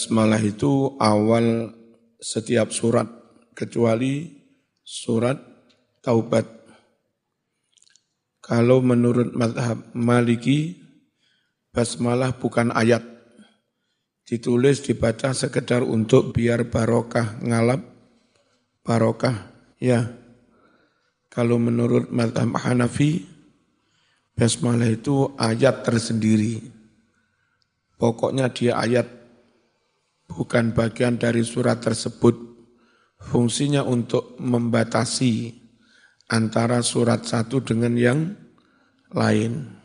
Basmalah itu awal setiap surat kecuali surat taubat. Kalau menurut madhab maliki, basmalah bukan ayat. Ditulis, dibaca sekedar untuk biar barokah, ngalap barokah. Ya, kalau menurut madhab Hanafi, basmalah itu ayat tersendiri. Pokoknya dia ayat bukan bagian dari surat tersebut. Fungsinya untuk membatasi antara surat satu dengan yang lain.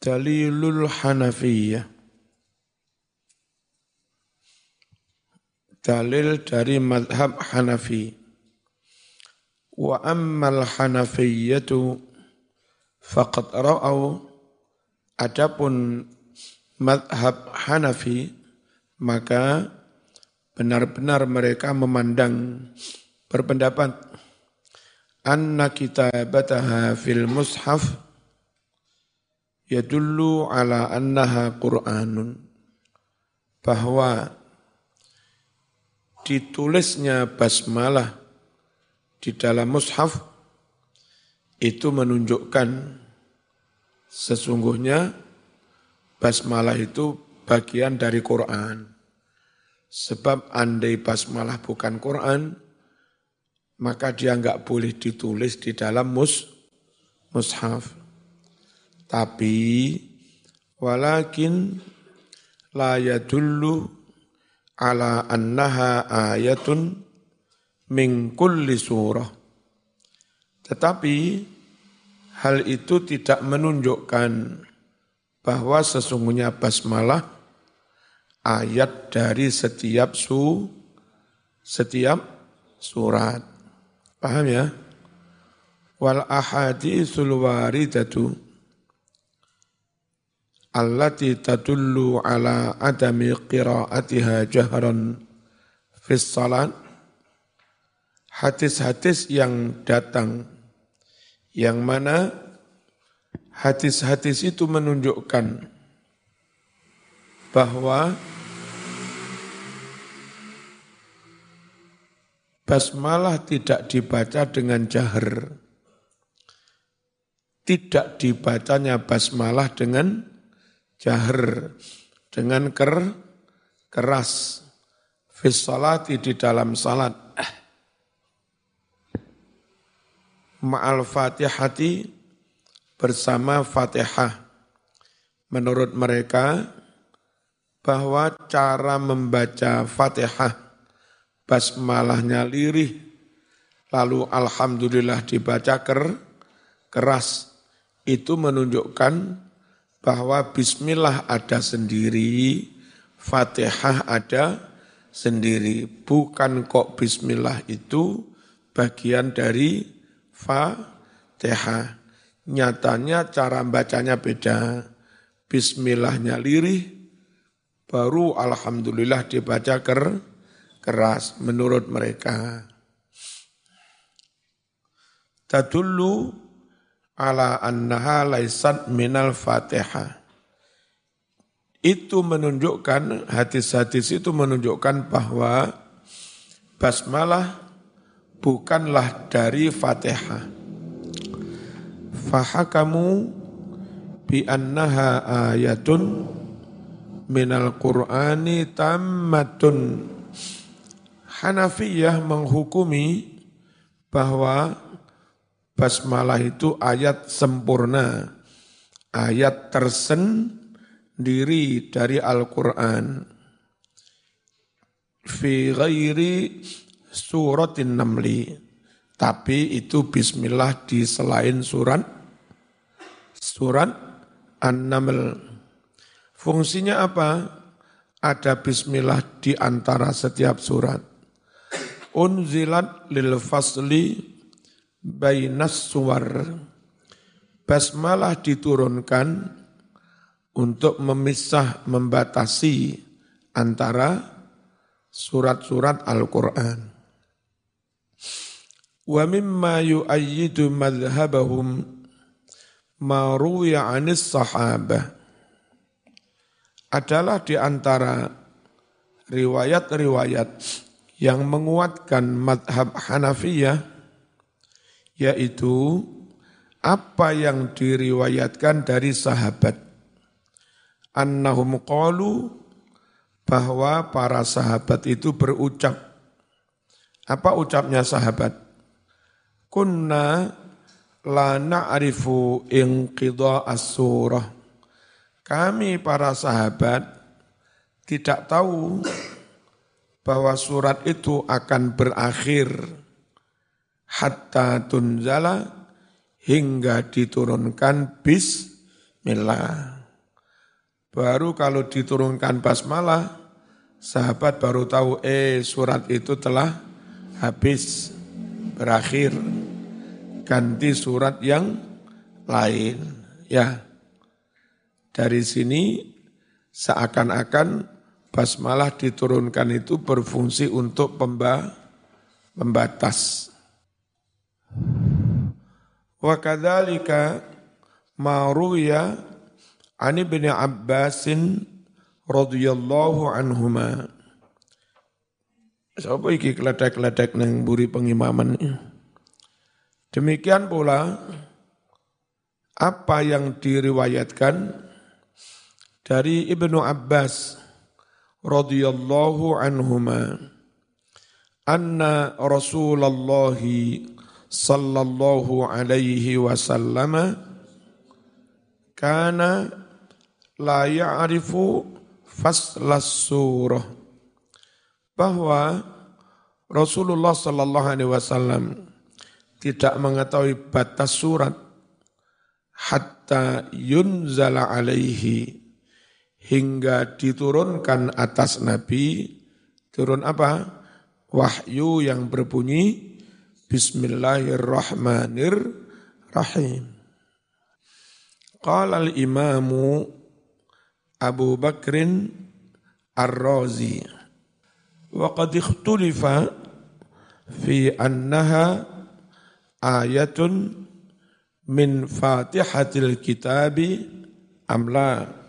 Dalilul Hanafiyah. Dalil dari madhab Hanafi. Wa ammal Hanafiyatu faqad ra'au adapun madhab Hanafi maka benar-benar mereka memandang berpendapat anna kitabataha fil mushaf yadullu ala annaha Qur'anun bahwa ditulisnya basmalah di dalam mushaf itu menunjukkan sesungguhnya basmalah itu bagian dari Quran. Sebab andai basmalah bukan Quran, maka dia enggak boleh ditulis di dalam mus, mushaf. Tapi walakin la yadullu ala annaha ayatun min kulli surah. Tetapi hal itu tidak menunjukkan bahwa sesungguhnya basmalah ayat dari setiap su setiap surat. Paham ya? Wal ahaditsul waridatu allati tadullu ala adami qiraatiha jahran fis salat hadis-hadis yang datang yang mana hadis-hadis itu menunjukkan bahwa basmalah tidak dibaca dengan jahar. Tidak dibacanya basmalah dengan jahar, dengan ker, keras. Fis di dalam salat. Ma'al fatihati bersama fatihah. Menurut mereka, bahwa cara membaca Fatihah basmalahnya lirih. Lalu alhamdulillah dibaca ker, keras. Itu menunjukkan bahwa bismillah ada sendiri Fatihah ada sendiri. Bukan kok bismillah itu bagian dari Fatihah. Nyatanya cara bacanya beda. Bismillahnya lirih baru alhamdulillah dibaca ker, keras menurut mereka. Tadullu ala annaha laisat minal fatihah. Itu menunjukkan, hadis-hadis itu menunjukkan bahwa basmalah bukanlah dari fatihah. Fahakamu bi annaha ayatun minal Qur'ani tammatun. Hanafiyah menghukumi bahwa basmalah itu ayat sempurna, ayat tersendiri dari Al-Quran. Fi ghairi suratin namli. Tapi itu bismillah di selain surat surat An-Naml. Fungsinya apa? Ada bismillah di antara setiap surat. Unzilat lil fasli bainas suwar. Basmalah diturunkan untuk memisah, membatasi antara surat-surat Al-Quran. Wa mimma yu'ayyidu madhabahum ma ruwiya anis sahabah adalah di antara riwayat-riwayat yang menguatkan madhab Hanafiyah yaitu apa yang diriwayatkan dari sahabat. Annahum qalu bahwa para sahabat itu berucap. Apa ucapnya sahabat? Kunna la na'rifu inqidha as-surah kami para sahabat tidak tahu bahwa surat itu akan berakhir. Hatta tunzala hingga diturunkan bismillah. Baru kalau diturunkan basmalah, sahabat baru tahu eh surat itu telah habis berakhir. Ganti surat yang lain ya. Dari sini seakan-akan basmalah diturunkan itu berfungsi untuk pemba, pembatas Wa kadzalika ma ruya an ibn Abbas radhiyallahu anhuma. Sapa iki kletek-kletek nang buri pengimaman? Demikian pula apa yang diriwayatkan dari Ibnu Abbas radhiyallahu anhuma anna Rasulullah sallallahu alaihi wasallam kana la ya'rifu faslas surah bahwa Rasulullah sallallahu alaihi wasallam tidak mengetahui batas surat hatta yunzala alaihi hingga diturunkan atas Nabi turun apa wahyu yang berbunyi Bismillahirrahmanirrahim. Qala al-imamu Abu Bakrin Ar-Razi wa qad ikhtulifa fi annaha ayatun min Fatihatil Kitabi amla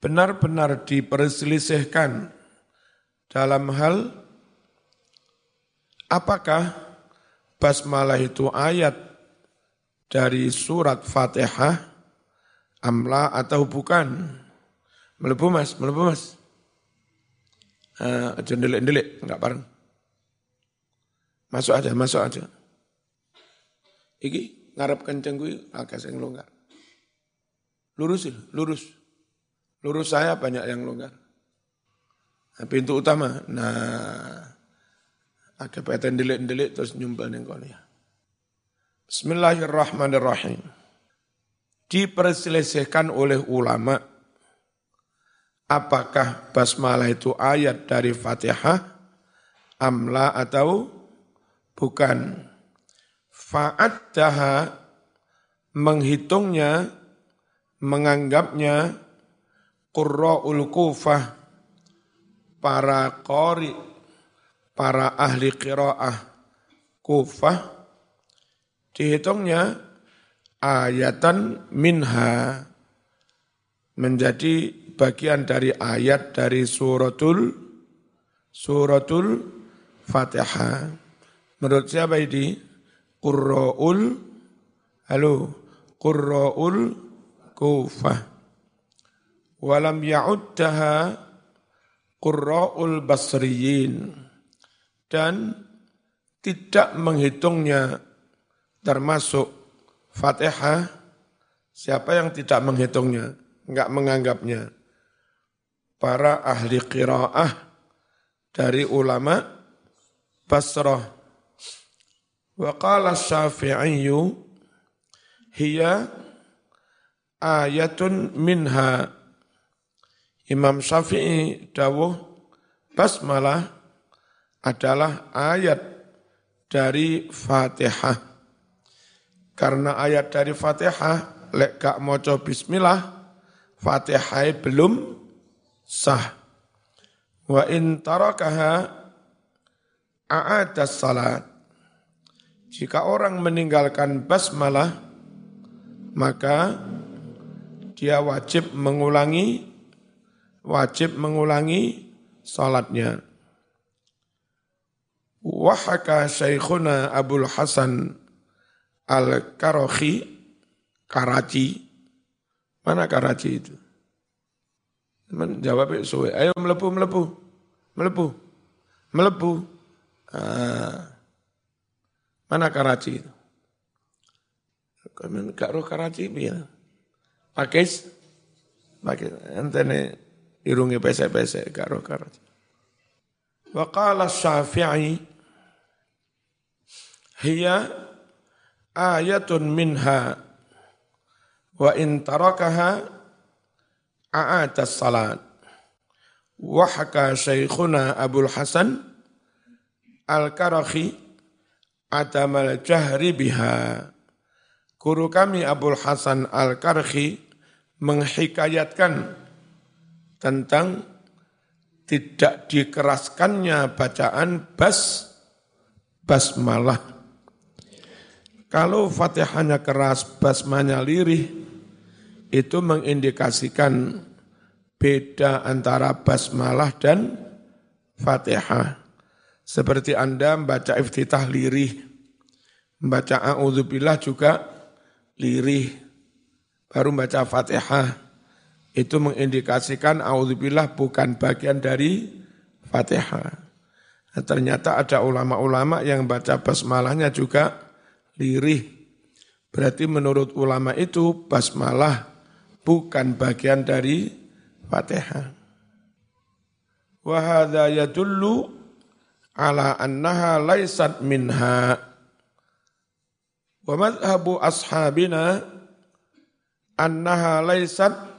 benar-benar diperselisihkan dalam hal Apakah basmalah itu ayat dari surat Fatihah amla atau bukan? Melebu mas, melebu mas. Uh, aja enggak bareng. Masuk aja, masuk aja. Iki ngarep kenceng kuwi agak sing longgar. Lurus, lurus. Lurus saya banyak yang longgar. Nah, pintu utama. Nah, ada peten delik-delik terus nyumbal kono ya. Bismillahirrahmanirrahim. Diperselisihkan oleh ulama apakah basmalah itu ayat dari Fatihah amla atau bukan. Fa'addaha menghitungnya, menganggapnya qurra'ul kufah para qari para ahli qiraah Kufah dihitungnya ayatan minha menjadi bagian dari ayat dari suratul suratul Fatihah. Menurut siapa ini? Qurra'ul halo Qurra'ul Kufah. Walam ya'uddaha Qurra'ul Basriyin. Dan tidak menghitungnya termasuk Fatihah siapa yang tidak menghitungnya enggak menganggapnya. Para ahli qiraah dari ulama Basrah. Wa qala Syafi'i hiya ayatun minha Imam Syafi'i dawuh basmalah adalah ayat dari Fatihah. Karena ayat dari Fatihah, lek gak moco bismillah, Fatihah belum sah. Wa in tarakaha a'adas salat. Jika orang meninggalkan basmalah, maka dia wajib mengulangi wajib mengulangi salatnya. Wahaka Syekhuna Abdul Hasan Al-Karohi, Karachi. Mana Karachi itu? Teman jawab suwe, ayo melepuh, melepuh, melepuh, melepuh. Ah. Mana Karachi itu? Kami gak roh Karachi ya. Pakis, pakis. Entene irungi pesek-pesek gak roh Karachi. Wa qala Syafi'i hiya ayatun minha wa in tarakaha a'ata salat wa haka syekhuna Hasan Al-Karakhi adamal jahri biha guru kami Abdul Hasan Al-Karhi menghikayatkan tentang tidak dikeraskannya bacaan bas basmalah. Kalau Fatihahnya keras, basmanya lirih, itu mengindikasikan beda antara basmalah dan Fatihah. Seperti Anda membaca iftitah lirih, membaca a'udzubillah juga lirih, baru membaca Fatihah itu mengindikasikan auzubillah bukan bagian dari Fatihah. Nah, ternyata ada ulama-ulama yang baca basmalahnya juga lirih. Berarti menurut ulama itu basmalah bukan bagian dari Fatihah. Wahada yadullu ala annaha laisat minha. Wa madhabu ashabina annaha laisat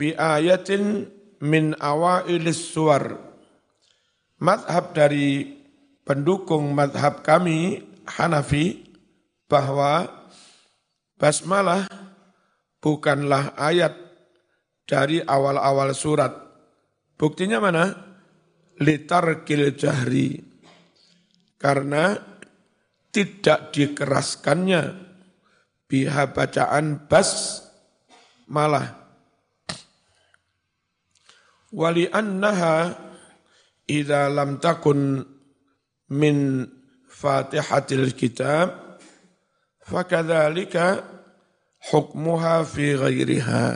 bi ayatin min awailis suwar. Madhab dari pendukung madhab kami Hanafi bahwa basmalah bukanlah ayat dari awal-awal surat. Buktinya mana? Litar kil jahri. Karena tidak dikeraskannya biha bacaan bas malah wali annaha idza lam takun min fatihatil kitab fakadzalika hukmuha fi ghairiha.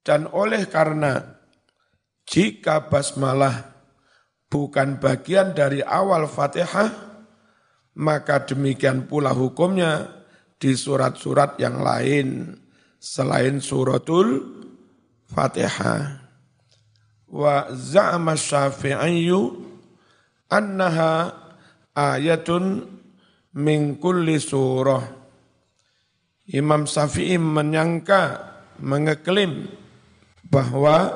Dan oleh karena jika basmalah bukan bagian dari awal Fatihah maka demikian pula hukumnya di surat-surat yang lain selain suratul Fatihah wa za'ama syafi'iyyu annaha ayatun min kulli surah. Imam Syafi'i menyangka, mengeklaim bahwa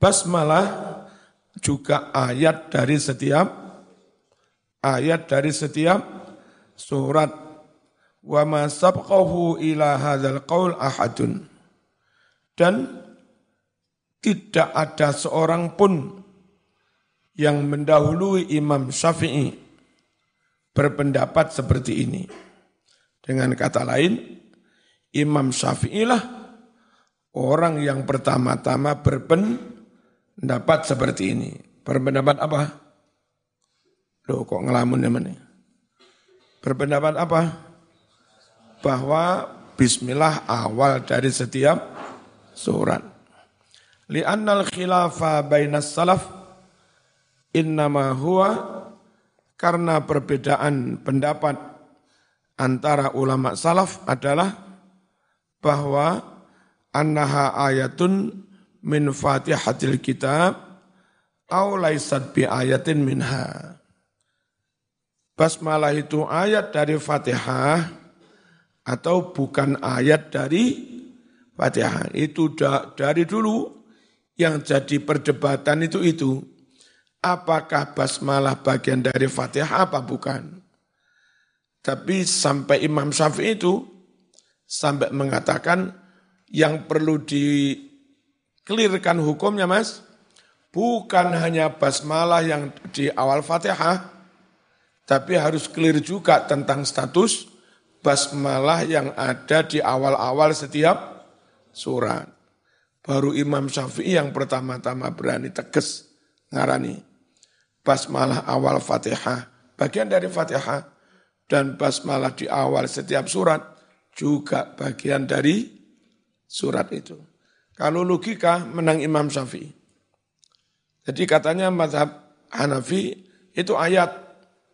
basmalah juga ayat dari setiap ayat dari setiap surat wa ma sabqahu ila hadzal qaul ahadun dan tidak ada seorang pun yang mendahului Imam Syafi'i berpendapat seperti ini. Dengan kata lain, Imam Syafi'i lah orang yang pertama-tama berpendapat seperti ini. Berpendapat apa? Loh kok ngelamun ya mana? Berpendapat apa? Bahwa bismillah awal dari setiap surat. Li'annal khilafa bainas salaf innama huwa karena perbedaan pendapat antara ulama salaf adalah bahwa annaha ayatun min fatihatil kitab au laisat bi ayatin minha. Basmalah itu ayat dari Fatihah atau bukan ayat dari Fatihah. Itu dari dulu yang jadi perdebatan itu itu apakah basmalah bagian dari Fatihah apa bukan. Tapi sampai Imam Syafi'i itu sampai mengatakan yang perlu dikelirkan hukumnya Mas, bukan hanya basmalah yang di awal Fatihah, tapi harus clear juga tentang status basmalah yang ada di awal-awal setiap surat. Baru Imam Syafi'i yang pertama-tama berani tegas ngarani basmalah awal Fatihah, bagian dari Fatihah dan basmalah di awal setiap surat juga bagian dari surat itu. Kalau logika menang Imam Syafi'i. Jadi katanya mazhab Hanafi itu ayat,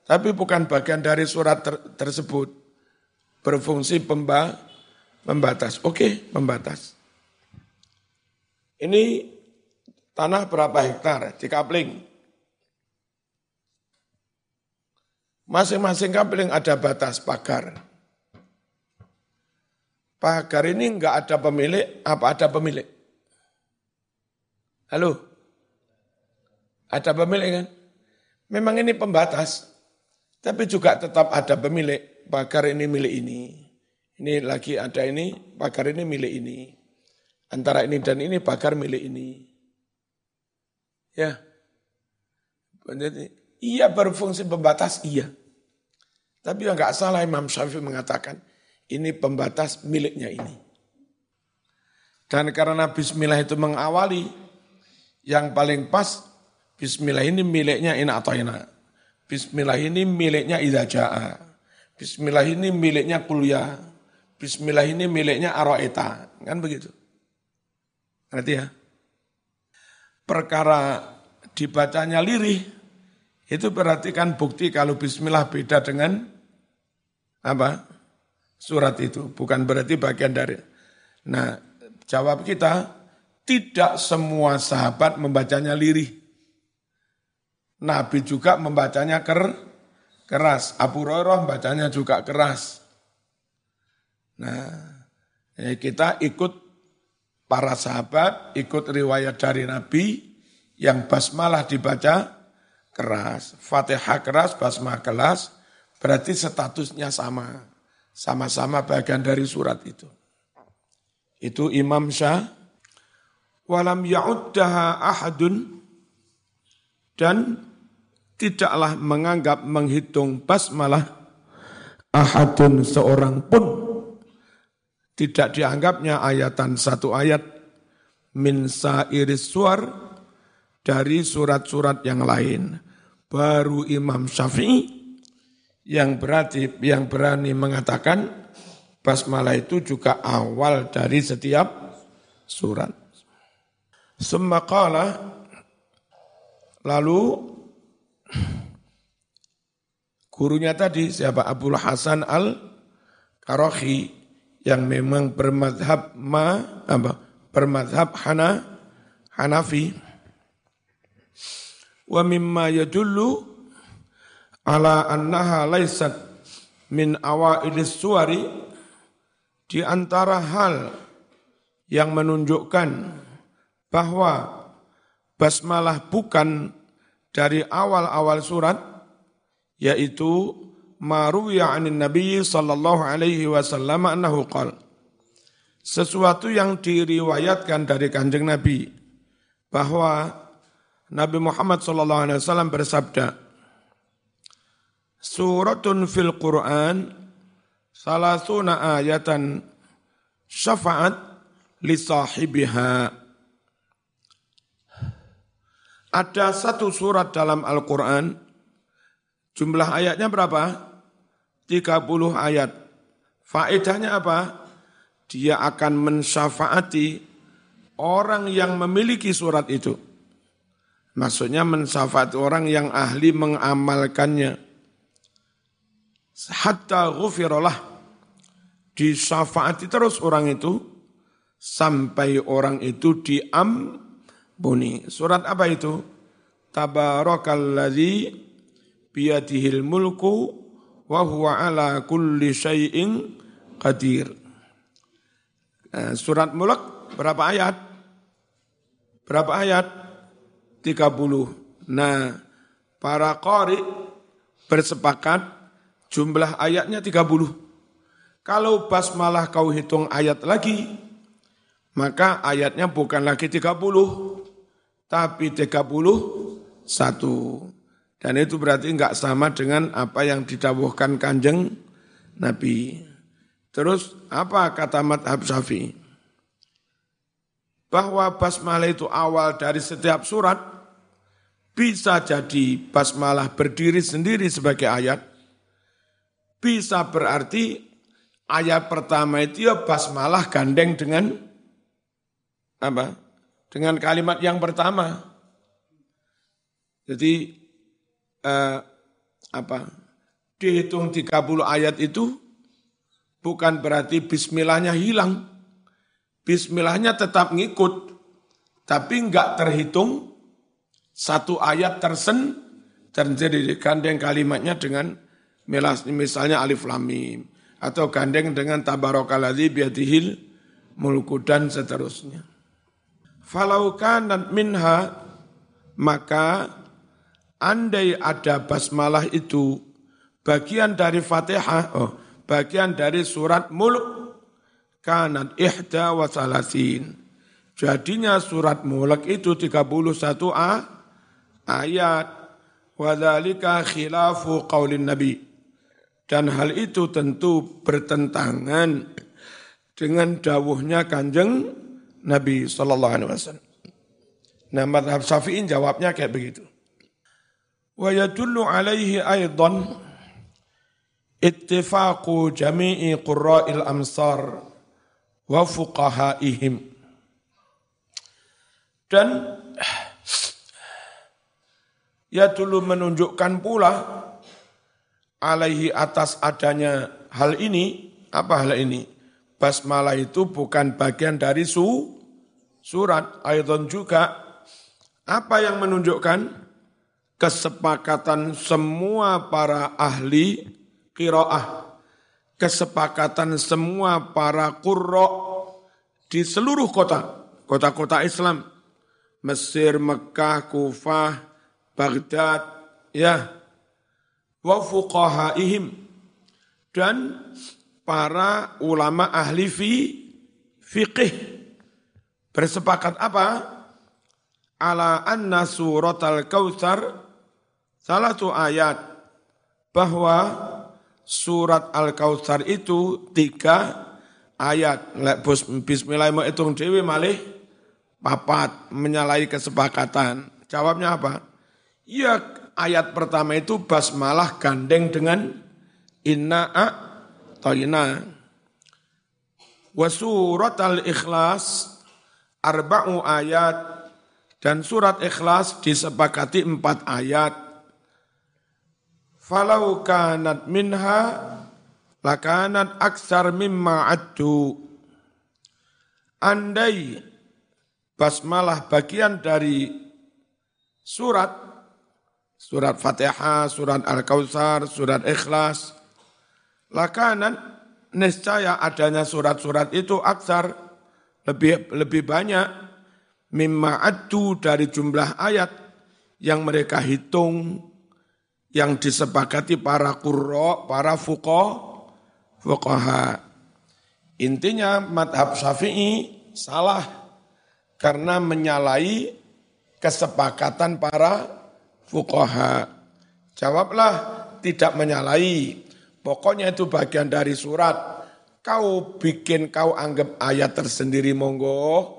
tapi bukan bagian dari surat ter tersebut. Berfungsi pemba pembatas. Oke, pembatas. Ini tanah berapa hektar di Kapling? Masing-masing kapling ada batas pagar. Pagar ini enggak ada pemilik, apa ada pemilik? Halo? Ada pemilik kan? Memang ini pembatas, tapi juga tetap ada pemilik. Pagar ini milik ini. Ini lagi ada ini, pagar ini milik ini. Antara ini dan ini pagar milik ini. Ya. Iya berfungsi pembatas, iya. Tapi yang nggak salah Imam Syafi'i mengatakan, ini pembatas miliknya ini. Dan karena bismillah itu mengawali, yang paling pas, bismillah ini miliknya ina atau ina. Bismillah ini miliknya idha ja'a. Bismillah ini miliknya kuliah. Bismillah ini miliknya aroeta. Kan begitu. Ngerti ya? Perkara dibacanya lirih, itu berarti kan bukti kalau bismillah beda dengan apa? Surat itu. Bukan berarti bagian dari. Nah, jawab kita, tidak semua sahabat membacanya lirih. Nabi juga membacanya ker, keras. Abu Hurairah membacanya juga keras. Nah, ya kita ikut para sahabat, ikut riwayat dari Nabi yang basmalah dibaca keras, Fatihah keras, basmalah keras, berarti statusnya sama. Sama-sama bagian dari surat itu. Itu Imam Syah. Walam ya'uddaha ahadun dan tidaklah menganggap menghitung basmalah ahadun seorang pun tidak dianggapnya ayatan satu ayat min sairis suar dari surat-surat yang lain. Baru Imam Syafi'i yang berarti yang berani mengatakan basmalah itu juga awal dari setiap surat. Semakala lalu gurunya tadi siapa Abdul Hasan al Karohi yang memang bermadhab ma apa bermadhab Hana Hanafi. Wa mimma yadullu ala annaha laysat min awailis suwari di antara hal yang menunjukkan bahwa basmalah bukan dari awal-awal surat yaitu maruya anin Nabi sallallahu alaihi wasallam annahu. Sesuatu yang diriwayatkan dari Kanjeng Nabi bahwa Nabi Muhammad sallallahu alaihi wasallam bersabda, Suratun fil Quran salasuna ayatan syafaat li sahibiha. Ada satu surat dalam Al-Quran, jumlah ayatnya berapa? 30 ayat. Faedahnya apa? Dia akan mensyafaati orang yang memiliki surat itu. Maksudnya mensyafaati orang yang ahli mengamalkannya. Hatta ghufirullah. Disyafaati terus orang itu sampai orang itu diampuni. Surat apa itu? Tabarakalladzi biyadihil mulku wa huwa ala kulli syai'in qadir. Nah, surat Mulk berapa ayat? Berapa ayat? 30. Nah, para qari bersepakat jumlah ayatnya 30. Kalau basmalah kau hitung ayat lagi, maka ayatnya bukan lagi 30, tapi 31. Dan itu berarti enggak sama dengan apa yang didawuhkan kanjeng Nabi. Terus apa kata madhab syafi'i? bahwa basmalah itu awal dari setiap surat, bisa jadi basmalah berdiri sendiri sebagai ayat, bisa berarti ayat pertama itu ya basmalah gandeng dengan apa? Dengan kalimat yang pertama. Jadi eh, apa? Dihitung 30 ayat itu bukan berarti bismillahnya hilang. Bismillahnya tetap ngikut, tapi enggak terhitung satu ayat tersen terjadi gandeng kalimatnya dengan misalnya alif lam mim atau gandeng dengan tabarakalladzi biadihil mulku dan seterusnya. Falau kanat minha maka andai ada basmalah itu bagian dari Fatihah, oh, bagian dari surat Mulk kanat ihda wa salasin. Jadinya surat mulk itu 31 a, ayat. Wadhalika khilafu qaulin Nabi. Dan hal itu tentu bertentangan dengan dawuhnya kanjeng Nabi Sallallahu Alaihi Wasallam. Nah, madhab syafi'in jawabnya kayak begitu. Wa yadullu alaihi aidan ittifaqu jami'i qurra'il amsar wa fuqahaihim. Dan ya dulu menunjukkan pula alaihi atas adanya hal ini, apa hal ini? Basmalah itu bukan bagian dari su, surat, ayatun juga. Apa yang menunjukkan? Kesepakatan semua para ahli kiroah kesepakatan semua para kurro di seluruh kota, kota-kota Islam, Mesir, Mekah, Kufah, Baghdad, ya, wa fuqahaihim. Dan para ulama ahli fi fiqih. Bersepakat apa? Ala anna surat al-kautsar satu ayat bahwa surat Al-Kautsar itu tiga ayat. Lek bismillah mau hitung dewi malih papat menyalahi kesepakatan. Jawabnya apa? Ya ayat pertama itu basmalah gandeng dengan inna a toyina. Wa surat al-ikhlas arba'u ayat dan surat ikhlas disepakati empat ayat falau kanat minha lakanat aksar mimma addu. Andai basmalah bagian dari surat, surat Fatihah, surat Al-Kautsar, surat Ikhlas, lakanat niscaya adanya surat-surat itu aksar lebih lebih banyak mimma addu dari jumlah ayat yang mereka hitung yang disepakati para kurro, para fuqo, fuqaha. Intinya madhab syafi'i salah karena menyalahi kesepakatan para fuqaha. Jawablah tidak menyalahi. Pokoknya itu bagian dari surat. Kau bikin kau anggap ayat tersendiri monggo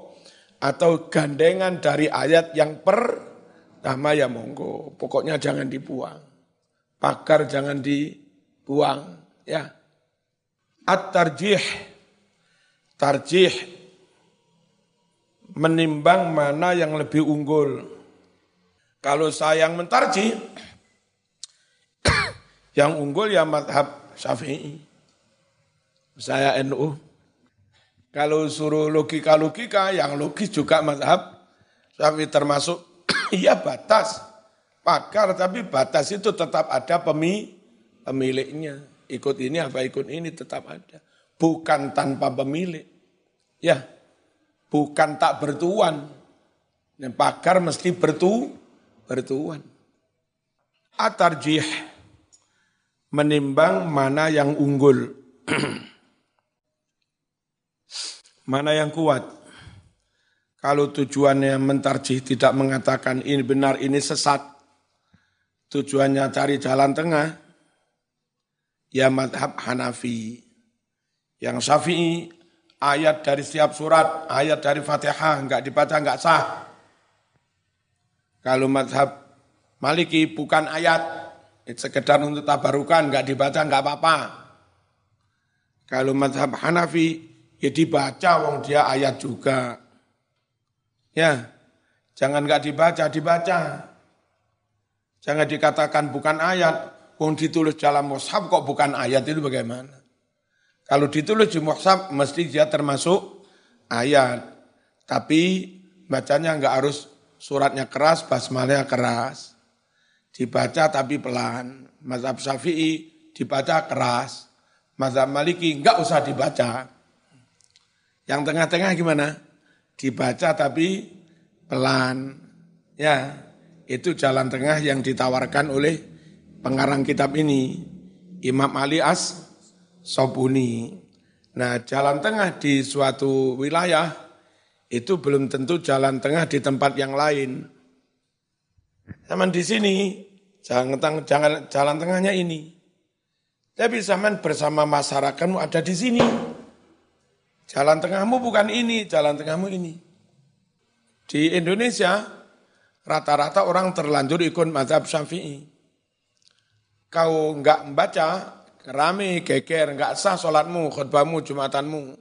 atau gandengan dari ayat yang pertama ya monggo. Pokoknya jangan dibuang pakar jangan dibuang ya. At-tarjih. Tarjih. Menimbang mana yang lebih unggul. Kalau saya yang mentarjih yang unggul ya madhab syafi'i. Saya NU kalau suruh logika-logika yang logis juga madhab syafi'i termasuk iya batas pakar tapi batas itu tetap ada pemi, pemiliknya. Ikut ini apa ikut ini tetap ada. Bukan tanpa pemilik. Ya, bukan tak bertuan. Dan pakar mesti bertu, bertuan. Atarjih menimbang mana yang unggul. mana yang kuat. Kalau tujuannya mentarjih tidak mengatakan ini benar, ini sesat, tujuannya cari jalan tengah, ya madhab Hanafi. Yang Syafi'i ayat dari setiap surat, ayat dari Fatihah, enggak dibaca enggak sah. Kalau madhab Maliki bukan ayat, sekedar untuk tabarukan, enggak dibaca enggak apa-apa. Kalau madhab Hanafi, ya dibaca wong dia ayat juga. Ya, jangan enggak dibaca, dibaca. Jangan dikatakan bukan ayat, wong ditulis dalam mushaf kok bukan ayat itu bagaimana? Kalau ditulis di muhsab mesti dia termasuk ayat. Tapi bacanya enggak harus suratnya keras, basmalnya keras. Dibaca tapi pelan. Mazhab Syafi'i dibaca keras. Mazhab Maliki enggak usah dibaca. Yang tengah-tengah gimana? Dibaca tapi pelan. Ya, itu jalan tengah yang ditawarkan oleh pengarang kitab ini. Imam Ali As Sobuni. Nah, jalan tengah di suatu wilayah itu belum tentu jalan tengah di tempat yang lain. Zaman di sini, jangan, jangan jalan tengahnya ini. Tapi zaman bersama masyarakatmu ada di sini. Jalan tengahmu bukan ini, jalan tengahmu ini. Di Indonesia, rata-rata orang terlanjur ikut mazhab syafi'i. Kau enggak membaca, rame, geger, enggak sah sholatmu, khutbahmu, jumatanmu.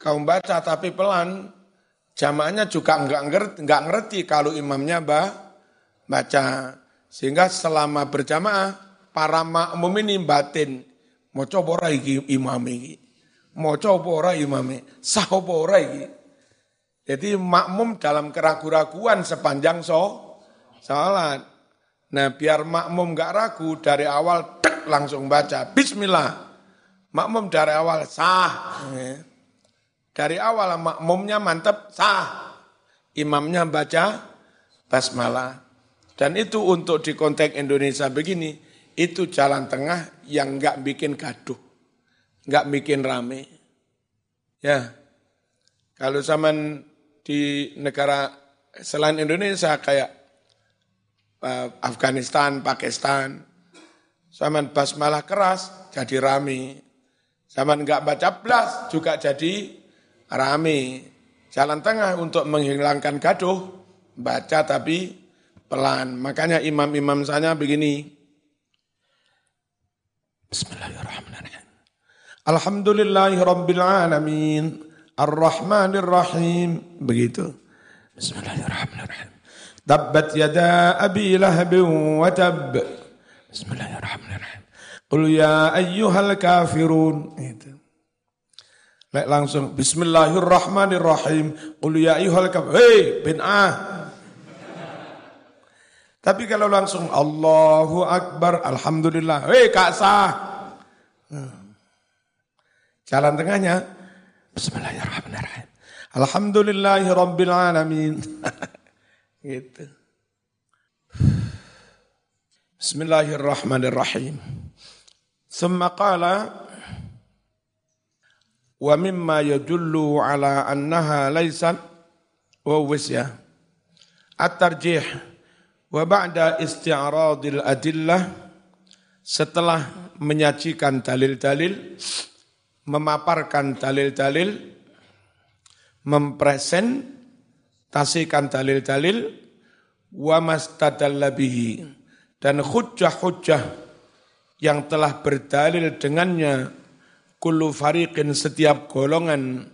Kau baca tapi pelan, jamaahnya juga enggak ngerti, enggak ngerti kalau imamnya bah, baca. Sehingga selama berjamaah, para makmum ini batin, mau coba ora iki imam iki. Mau coba ora imam sah apa ora iki. Jadi makmum dalam keraguan-raguan sepanjang so, salat. Nah biar makmum enggak ragu dari awal langsung baca Bismillah. Makmum dari awal sah. Dari awal makmumnya mantap sah. Imamnya baca basmalah. Dan itu untuk di konteks Indonesia begini, itu jalan tengah yang enggak bikin gaduh. Enggak bikin rame. Ya. Kalau zaman di negara selain Indonesia kayak uh, Afghanistan, Pakistan, Zaman basmalah keras jadi rame. Zaman enggak baca blas juga jadi rame. Jalan tengah untuk menghilangkan gaduh, baca tapi pelan. Makanya imam-imam saya begini. Bismillahirrahmanirrahim. Alhamdulillahi Rabbil Alamin. Ar-Rahmanir Rahim. Begitu. Bismillahirrahmanirrahim. Tabbat yada abi lahab wa tab. Bismillahirrahmanirrahim. Qul ya ayyuhal kafirun. Itu. Lek langsung Bismillahirrahmanirrahim. Qul ya ayyuhal kafirun. Hei bin ah. Tapi kalau langsung Allahu Akbar, Alhamdulillah. Hei kak sah. Jalan tengahnya Bismillahirrahmanirrahim. Alhamdulillahi Rabbil Alamin. gitu. Bismillahirrahmanirrahim. Yadullu ala annaha laysat wa wisya at-tarjih wa ba'da isti'radil adillah setelah menyajikan dalil-dalil memaparkan dalil-dalil mempresentasikan dalil-dalil wa mastadalla bihi. Dan hujah-hujah yang telah berdalil dengannya kullu fariqin setiap golongan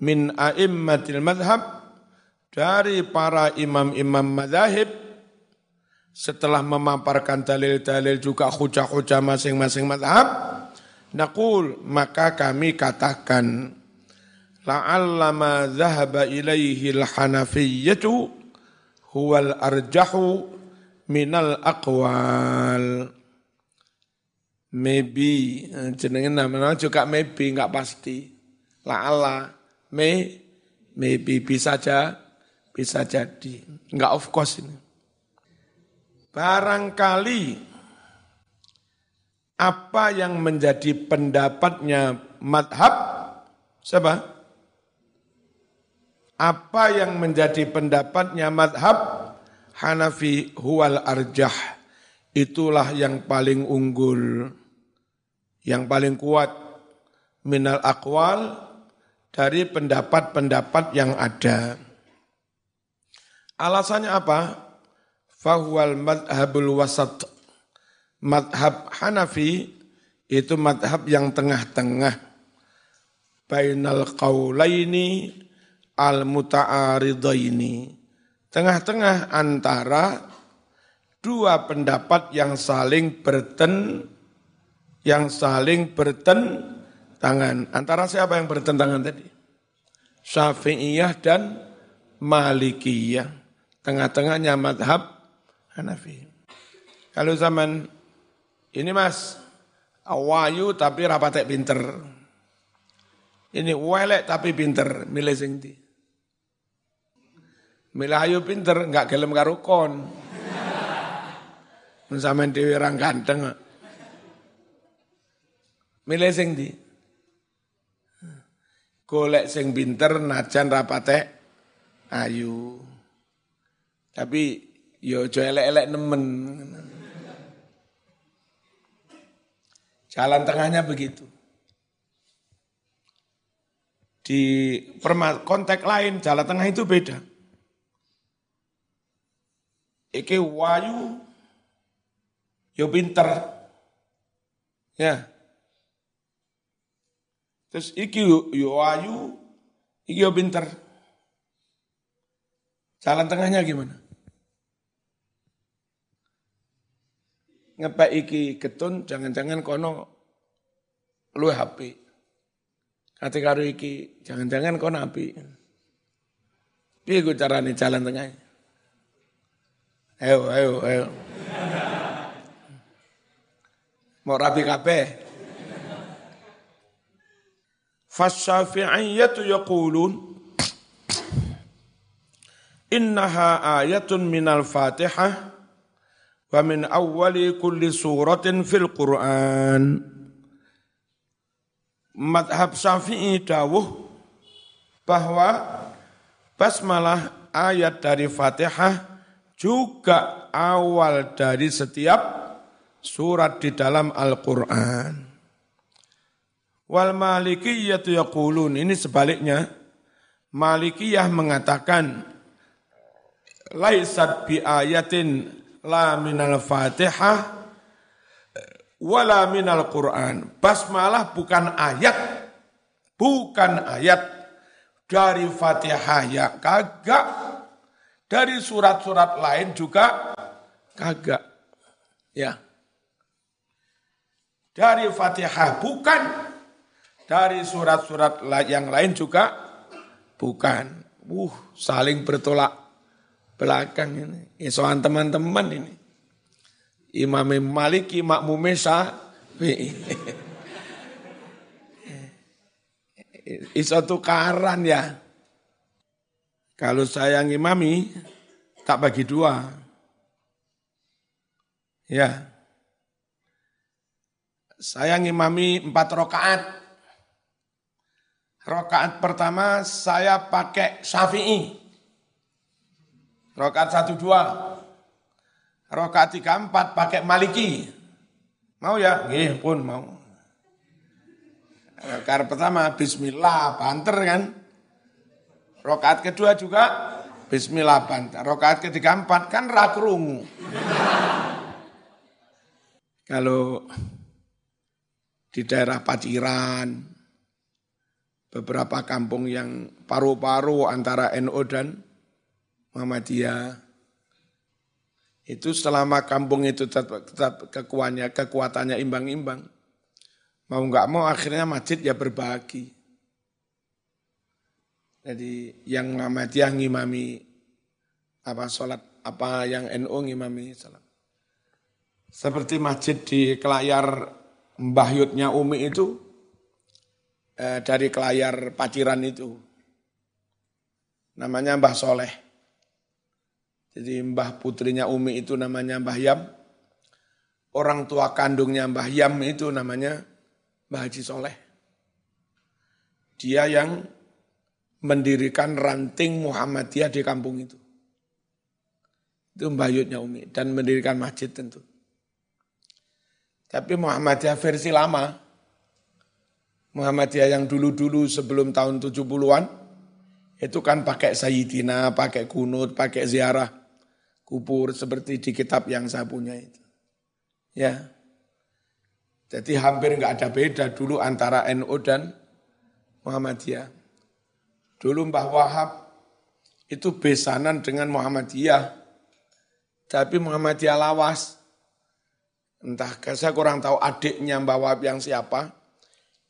min a'immatil madhab dari para imam-imam madhahib setelah memaparkan dalil-dalil juga hujah-hujah masing-masing madhab naqul maka kami katakan la'allama dhahaba ilaihi al-hanafiyyatu huwal arjahu minal akwal maybe jenenge namanya juga maybe nggak pasti. La Allah may maybe bisa aja bisa jadi. Nggak of course ini. Barangkali apa yang menjadi pendapatnya madhab siapa apa yang menjadi pendapatnya madhab Hanafi huwal arjah. Itulah yang paling unggul, yang paling kuat minal akwal dari pendapat-pendapat yang ada. Alasannya apa? Fahuwal madhabul wasat. Madhab Hanafi itu madhab yang tengah-tengah. Bainal qawlaini al-muta'aridaini. Tengah-tengah antara dua pendapat yang saling berten yang saling bertentangan. Antara siapa yang bertentangan tadi? Syafi'iyah dan Malikiyah. Tengah-tengahnya madhab Hanafi. Kalau zaman ini mas, awayu tapi rapatek pinter. Ini welek tapi pinter, milih sing di. Milih ayu pinter, enggak gelem karo kon. Dhewe orang ganteng. Milih sing di. Golek sing pinter najan rapate ayu. Tapi yo aja elek-elek nemen. Jalan tengahnya begitu. Di konteks lain jalan tengah itu beda. Iki wayu yo pinter. Ya. Terus iki yo ayu, iki yo pinter. Jalan tengahnya gimana? Ngepek iki ketun, jangan-jangan kono lu HP. Kati karo iki, jangan-jangan kono api. Piye gue carane jalan tengahnya? Ayo, ayo, ayo. Mau rapi kabeh. Fasyafi'iyyatu yaqulun innaha ayatun minal fatihah wa min awwali kulli suratin fil Qur'an. Madhab Syafi'i dawuh bahwa basmalah ayat dari Fatihah juga awal dari setiap surat di dalam Al-Quran. Wal malikiyatu yaqulun, ini sebaliknya, malikiyah mengatakan, Laisat bi ayatin la minal fatihah, wala minal Quran. Basmalah bukan ayat, bukan ayat dari fatihah ya kagak, dari surat-surat lain juga kagak. Ya dari Fatihah bukan dari surat-surat yang lain juga bukan. Uh, saling bertolak belakang ini. Isoan teman-teman ini. Imam Maliki makmume Iso tukaran ya. Kalau saya ngimami, tak bagi dua. Ya, saya ngimami empat rokaat. Rokaat pertama saya pakai syafi'i. Rokaat satu dua. Rokaat tiga empat pakai maliki. Mau ya? Nggih pun mau. Rokaat pertama bismillah banter kan. Rokaat kedua juga bismillah banter. Rokaat ketiga empat kan rakrungu. Kalau di daerah Paciran, beberapa kampung yang paru-paru antara NU dan Muhammadiyah. Itu selama kampung itu tetap, tetap kekuatannya, kekuatannya imbang-imbang. Mau nggak mau akhirnya masjid ya berbagi. Jadi yang Muhammadiyah ngimami apa sholat, apa yang NU ngimami sholat. Seperti masjid di Kelayar Mbah Yudnya Umi itu eh, dari kelayar paciran itu. Namanya Mbah Soleh. Jadi Mbah putrinya Umi itu namanya Mbah Yam. Orang tua kandungnya Mbah Yam itu namanya Mbah Haji Soleh. Dia yang mendirikan ranting Muhammadiyah di kampung itu. Itu Mbah Yudnya Umi. Dan mendirikan masjid tentu. Tapi Muhammadiyah versi lama. Muhammadiyah yang dulu-dulu sebelum tahun 70-an, itu kan pakai Sayyidina, pakai kunut, pakai ziarah kubur seperti di kitab yang saya punya itu. Ya. Jadi hampir nggak ada beda dulu antara NU dan Muhammadiyah. Dulu Mbah Wahab itu besanan dengan Muhammadiyah. Tapi Muhammadiyah lawas. Entah saya kurang tahu adiknya Mbah Wahab yang siapa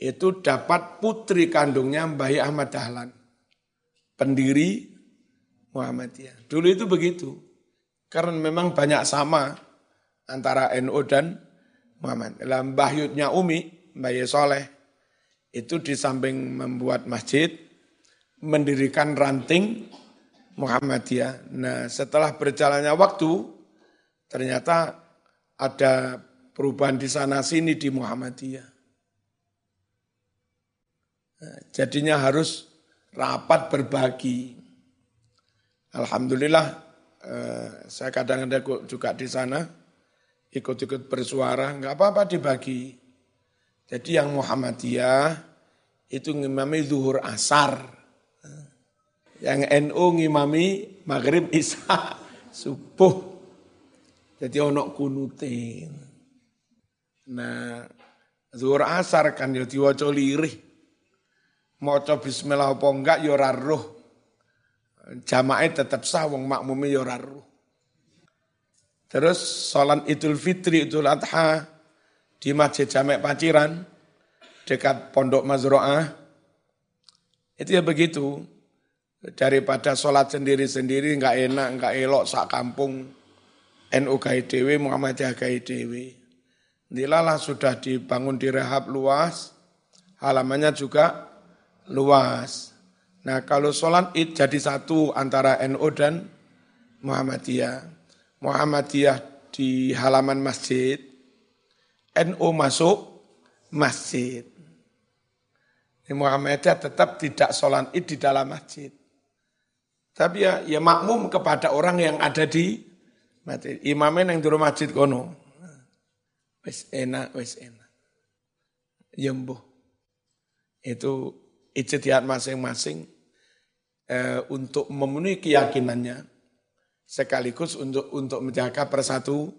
itu dapat putri kandungnya Mbah Ahmad Dahlan, pendiri Muhammadiyah. Dulu itu begitu, karena memang banyak sama antara NU dan Muhammad. Dalam Mbah Yudnya Umi, Mbah Soleh, itu di samping membuat masjid, mendirikan ranting Muhammadiyah. Nah setelah berjalannya waktu, ternyata ada perubahan di sana sini di Muhammadiyah. Jadinya harus rapat berbagi. Alhamdulillah eh, saya kadang-kadang juga di sana ikut-ikut bersuara, nggak apa-apa dibagi. Jadi yang Muhammadiyah itu ngimami zuhur asar. Yang NU ngimami maghrib isya subuh. Jadi onok kunutin. Nah, zuhur asar kan ya diwaca lirih maca bismillah apa enggak ya. Jamaah tetap sah wong makmume ya ora roh. Terus salat Idul Fitri Idul Adha di Masjid Jamek Paciran dekat Pondok Mazroah itu ya begitu daripada sholat sendiri-sendiri nggak enak nggak elok sak kampung NU KIDW Muhammadiyah KIDW Dilalah sudah dibangun direhab luas halamannya juga luas. Nah kalau sholat id jadi satu antara NU dan Muhammadiyah. Muhammadiyah di halaman masjid, NU masuk masjid. Muhammadiyah tetap tidak sholat id di dalam masjid. Tapi ya, ya makmum kepada orang yang ada di masjid. Imamnya yang di masjid kono. Wes enak, wes enak. Yembuh. Itu ijtihad masing-masing eh, untuk memenuhi keyakinannya sekaligus untuk untuk menjaga persatu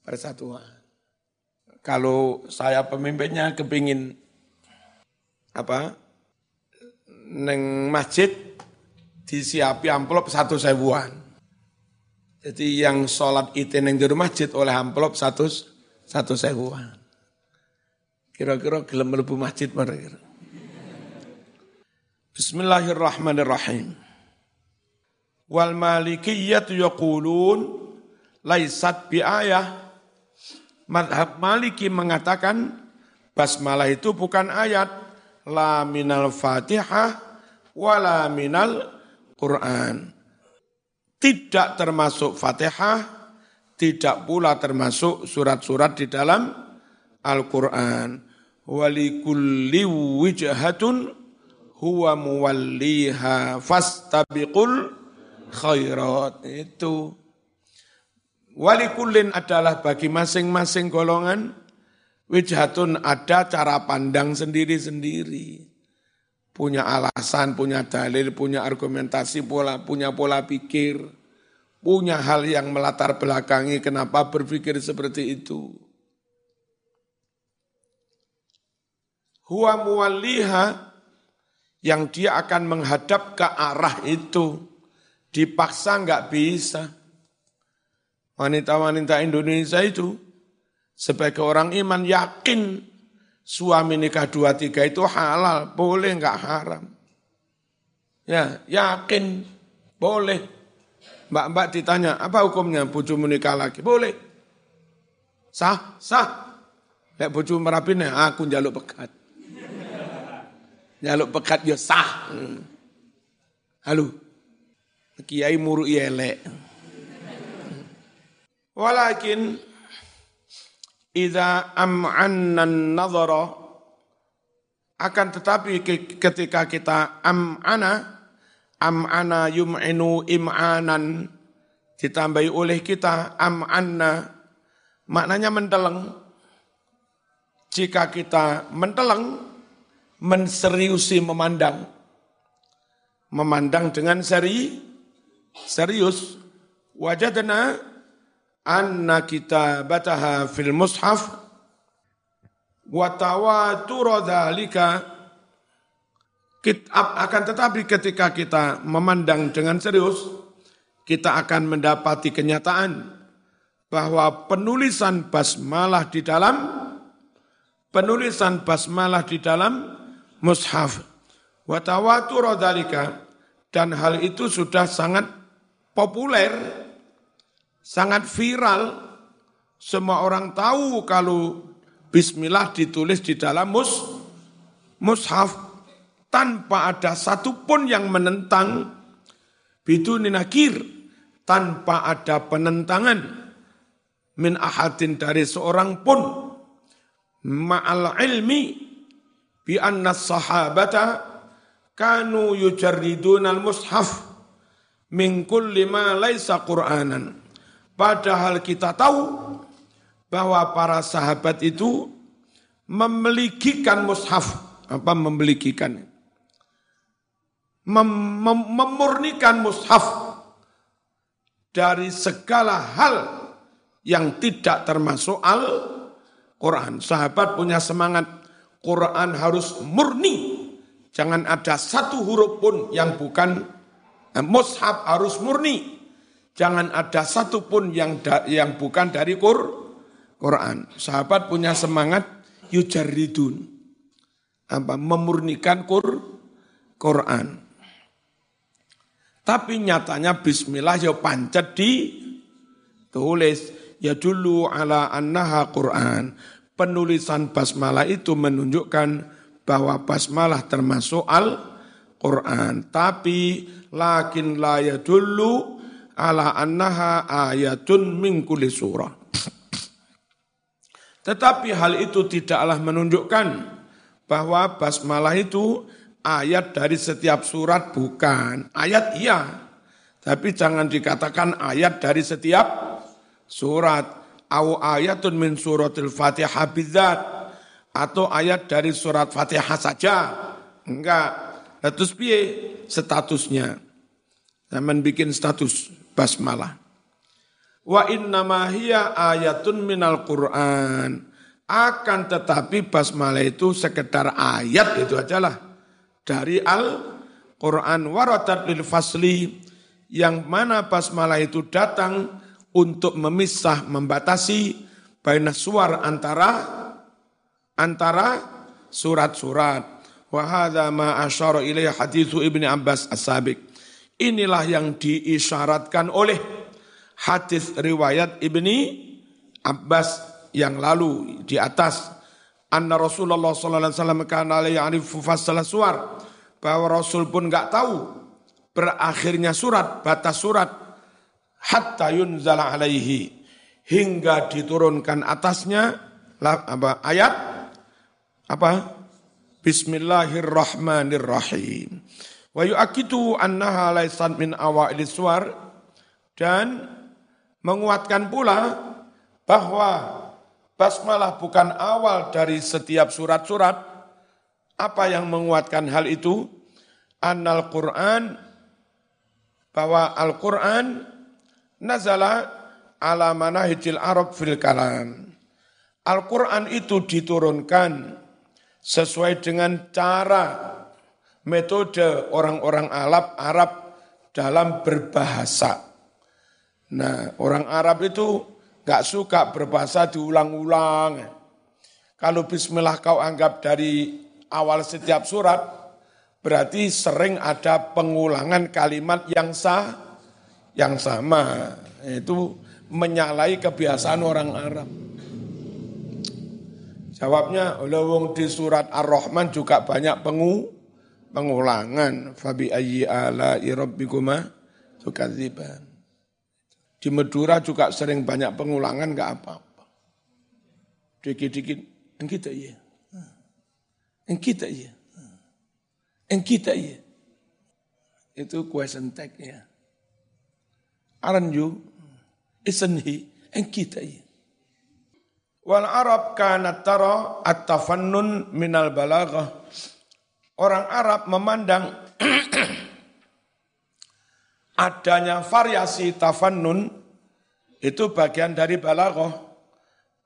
persatuan. Kalau saya pemimpinnya kepingin apa neng masjid disiapi amplop satu sebuan. Jadi yang sholat itu neng di masjid oleh amplop satu satu sebuan. Kira-kira gelem mlebu masjid mereka. Bismillahirrahmanirrahim. Wal malikiyatu yaqulun laisat bi ayah. Madhab maliki mengatakan basmalah itu bukan ayat. La minal fatihah wala minal Quran. Tidak termasuk fatihah, tidak pula termasuk surat-surat di dalam Al-Quran. Walikulli wijhatun huwa muwalliha fastabiqul khairat. Itu. Walikullin adalah bagi masing-masing golongan wijhatun ada cara pandang sendiri-sendiri. Punya alasan, punya dalil, punya argumentasi, pola, punya pola pikir, punya hal yang melatar belakangi kenapa berpikir seperti itu. Huwa muwalliha yang dia akan menghadap ke arah itu. Dipaksa nggak bisa. Wanita-wanita Indonesia itu sebagai orang iman yakin suami nikah dua tiga itu halal, boleh nggak haram. Ya, yakin boleh. Mbak-mbak ditanya, apa hukumnya bucu menikah lagi? Boleh. Sah, sah. Lek bucu merapinnya, aku jaluk pekat. Nyaluk pekat ya sah. Halo. Kiai muru elek. Walakin idza am'anna nazara akan tetapi ketika kita am'ana am'ana yum'inu im'anan ditambahi oleh kita am'anna maknanya menteleng jika kita menteleng menseriusi memandang. Memandang dengan seri, serius. Wajadna anna kitabataha fil mushaf wa tawatur dhalika akan tetapi ketika kita memandang dengan serius kita akan mendapati kenyataan bahwa penulisan basmalah di dalam penulisan basmalah di dalam mushaf. Wa tawatur dan hal itu sudah sangat populer sangat viral. Semua orang tahu kalau bismillah ditulis di dalam mus mushaf. Tanpa ada satupun yang menentang biduni nakir tanpa ada penentangan min ahadin dari seorang pun. Ma'al ilmi bi anna sahabata kanu yujarridun al mushaf min kulli ma laisa qur'anan. Padahal kita tahu bahwa para sahabat itu memilikikan mushaf. Apa memilikikan? Mem, mem, memurnikan mushaf dari segala hal yang tidak termasuk Al-Quran. Sahabat punya semangat, Quran harus murni. Jangan ada satu huruf pun yang bukan, eh, mushaf harus murni. Jangan ada satu pun yang da, yang bukan dari Qur, Quran. Sahabat punya semangat, yujaridun. Apa, memurnikan Qur, Quran. Tapi nyatanya bismillah ya pancet di tulis ya dulu ala annaha Quran. Penulisan basmalah itu menunjukkan bahwa basmalah termasuk Al-Quran. Tapi lakin la dulu ala annaha ayatun min surah. Tetapi hal itu tidaklah menunjukkan bahwa basmalah itu ayat dari setiap surat bukan. Ayat iya, tapi jangan dikatakan ayat dari setiap surat au ayatun min suratil Fatihah bidzat atau ayat dari surat Fatihah saja. Enggak. Terus piye statusnya? Zaman bikin status basmalah. Wa inna hiya ayatun minal Qur'an. Akan tetapi basmalah itu sekedar ayat itu ajalah dari Al-Quran waratat lil fasli yang mana basmalah itu datang untuk memisah, membatasi baina suar antara antara surat-surat. Wa hadza ma asyara ilaihi hadithu Ibnu Abbas as-sabiq. Inilah yang diisyaratkan oleh hadis riwayat Ibni Abbas yang lalu di atas anna Rasulullah sallallahu alaihi wasallam kana la ya'rifu fasal suar bahwa Rasul pun enggak tahu berakhirnya surat batas surat hatta yunzala alaihi hingga diturunkan atasnya apa ayat apa Bismillahirrahmanirrahim. Wa yu'akidu annaha laisat min awail suar dan menguatkan pula bahwa basmalah bukan awal dari setiap surat-surat. Apa yang menguatkan hal itu? Annal Quran bahwa Al-Quran nazala ala manahijil Arab fil kalam. Al-Quran itu diturunkan sesuai dengan cara metode orang-orang Arab Arab dalam berbahasa. Nah, orang Arab itu gak suka berbahasa diulang-ulang. Kalau bismillah kau anggap dari awal setiap surat, berarti sering ada pengulangan kalimat yang sah, yang sama. Itu menyalahi kebiasaan orang Arab. Jawabnya, lewung di surat Ar-Rahman juga banyak pengu, pengulangan. Fabi ayyi ala irabbikuma tukadziban. Di Madura juga sering banyak pengulangan, enggak apa-apa. Dikit-dikit, yang kita iya. Yang kita iya. Yang kita iya. Itu question tag ya. Aren't you? Isn't kita iya. Wal Arab kanat tara at-tafannun minal balaghah orang Arab memandang adanya variasi tafannun itu bagian dari balaghah,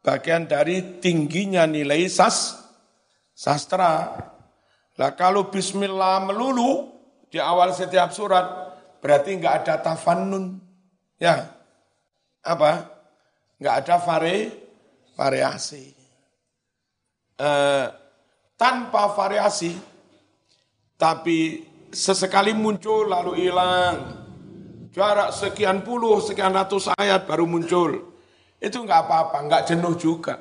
bagian dari tingginya nilai sas sastra. Lah kalau bismillah melulu di awal setiap surat berarti enggak ada tafannun. Ya. Apa? Enggak ada vari, variasi. Eh, tanpa variasi tapi sesekali muncul lalu hilang. Jarak sekian puluh, sekian ratus ayat baru muncul. Itu enggak apa-apa, enggak jenuh juga.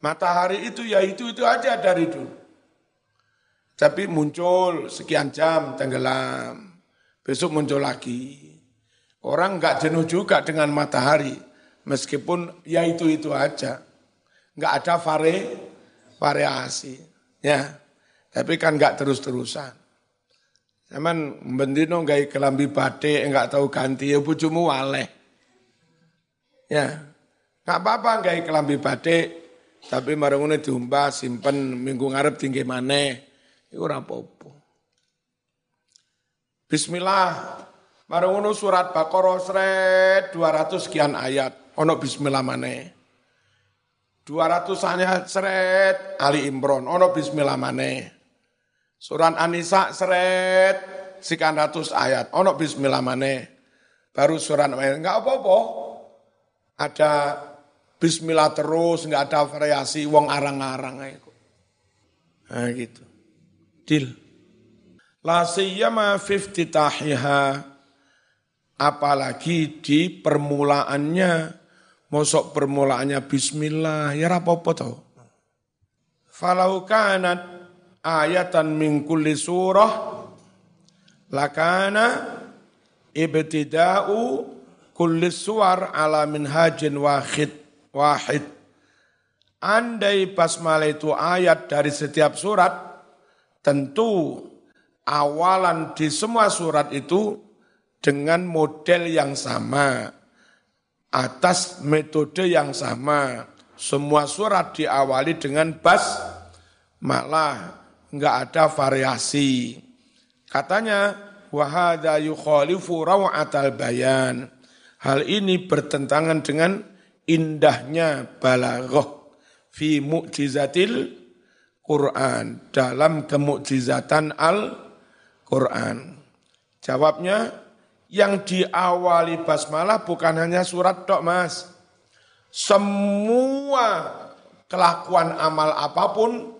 Matahari itu ya itu-itu aja dari dulu. Tapi muncul sekian jam tenggelam. Besok muncul lagi. Orang enggak jenuh juga dengan matahari. Meskipun ya itu-itu aja. Enggak ada vari, variasi. Ya. Tapi kan enggak terus-terusan. Cuman bendino gaya kelambi batik enggak tahu ganti ya bujumu waleh. Ya. Enggak apa-apa gaya kelambi batik tapi marungune diumbah simpen minggu ngarep tinggi mana. Itu ora apa-apa. Bismillah. Marungono surat Baqarah sret 200 sekian ayat. Ono bismillah mana. 200 ayat seret Ali Imran. Ono bismillah mana. Surat An-Nisa seret sekian ratus ayat. Ono bismillah mana? Baru surat? Enggak apa-apa. Ada bismillah terus, enggak ada variasi wong arang-arang itu. Nah gitu. Deal. La siyama fiftitahiha apalagi di permulaannya mosok permulaannya bismillah ya apa-apa tau. Falau kanat ayatan min kulli surah lakana ibtida'u kulli suar ala minhajin wahid wahid andai basmalah itu ayat dari setiap surat tentu awalan di semua surat itu dengan model yang sama atas metode yang sama semua surat diawali dengan bas malah enggak ada variasi. Katanya wahada yukhalifu raw'atal bayan. Hal ini bertentangan dengan indahnya balaghah fi mu'jizatil Quran dalam kemukjizatan Al-Quran. Jawabnya yang diawali basmalah bukan hanya surat dok mas. Semua kelakuan amal apa pun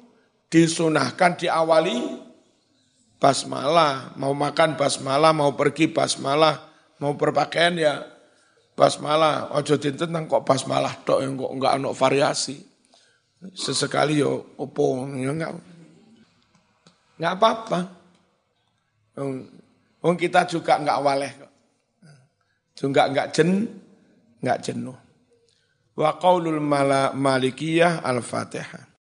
disunahkan diawali basmalah, mau makan basmalah, mau pergi basmalah, mau berpakaian ya basmalah. Ojo dinten kok basmalah tok yang kok enggak ono variasi. Sesekali yo opo ya enggak enggak apa-apa. Wong kita juga enggak waleh kok. Juga enggak jen, enggak jenuh. Wa qaulul malikiyah al-Fatihah.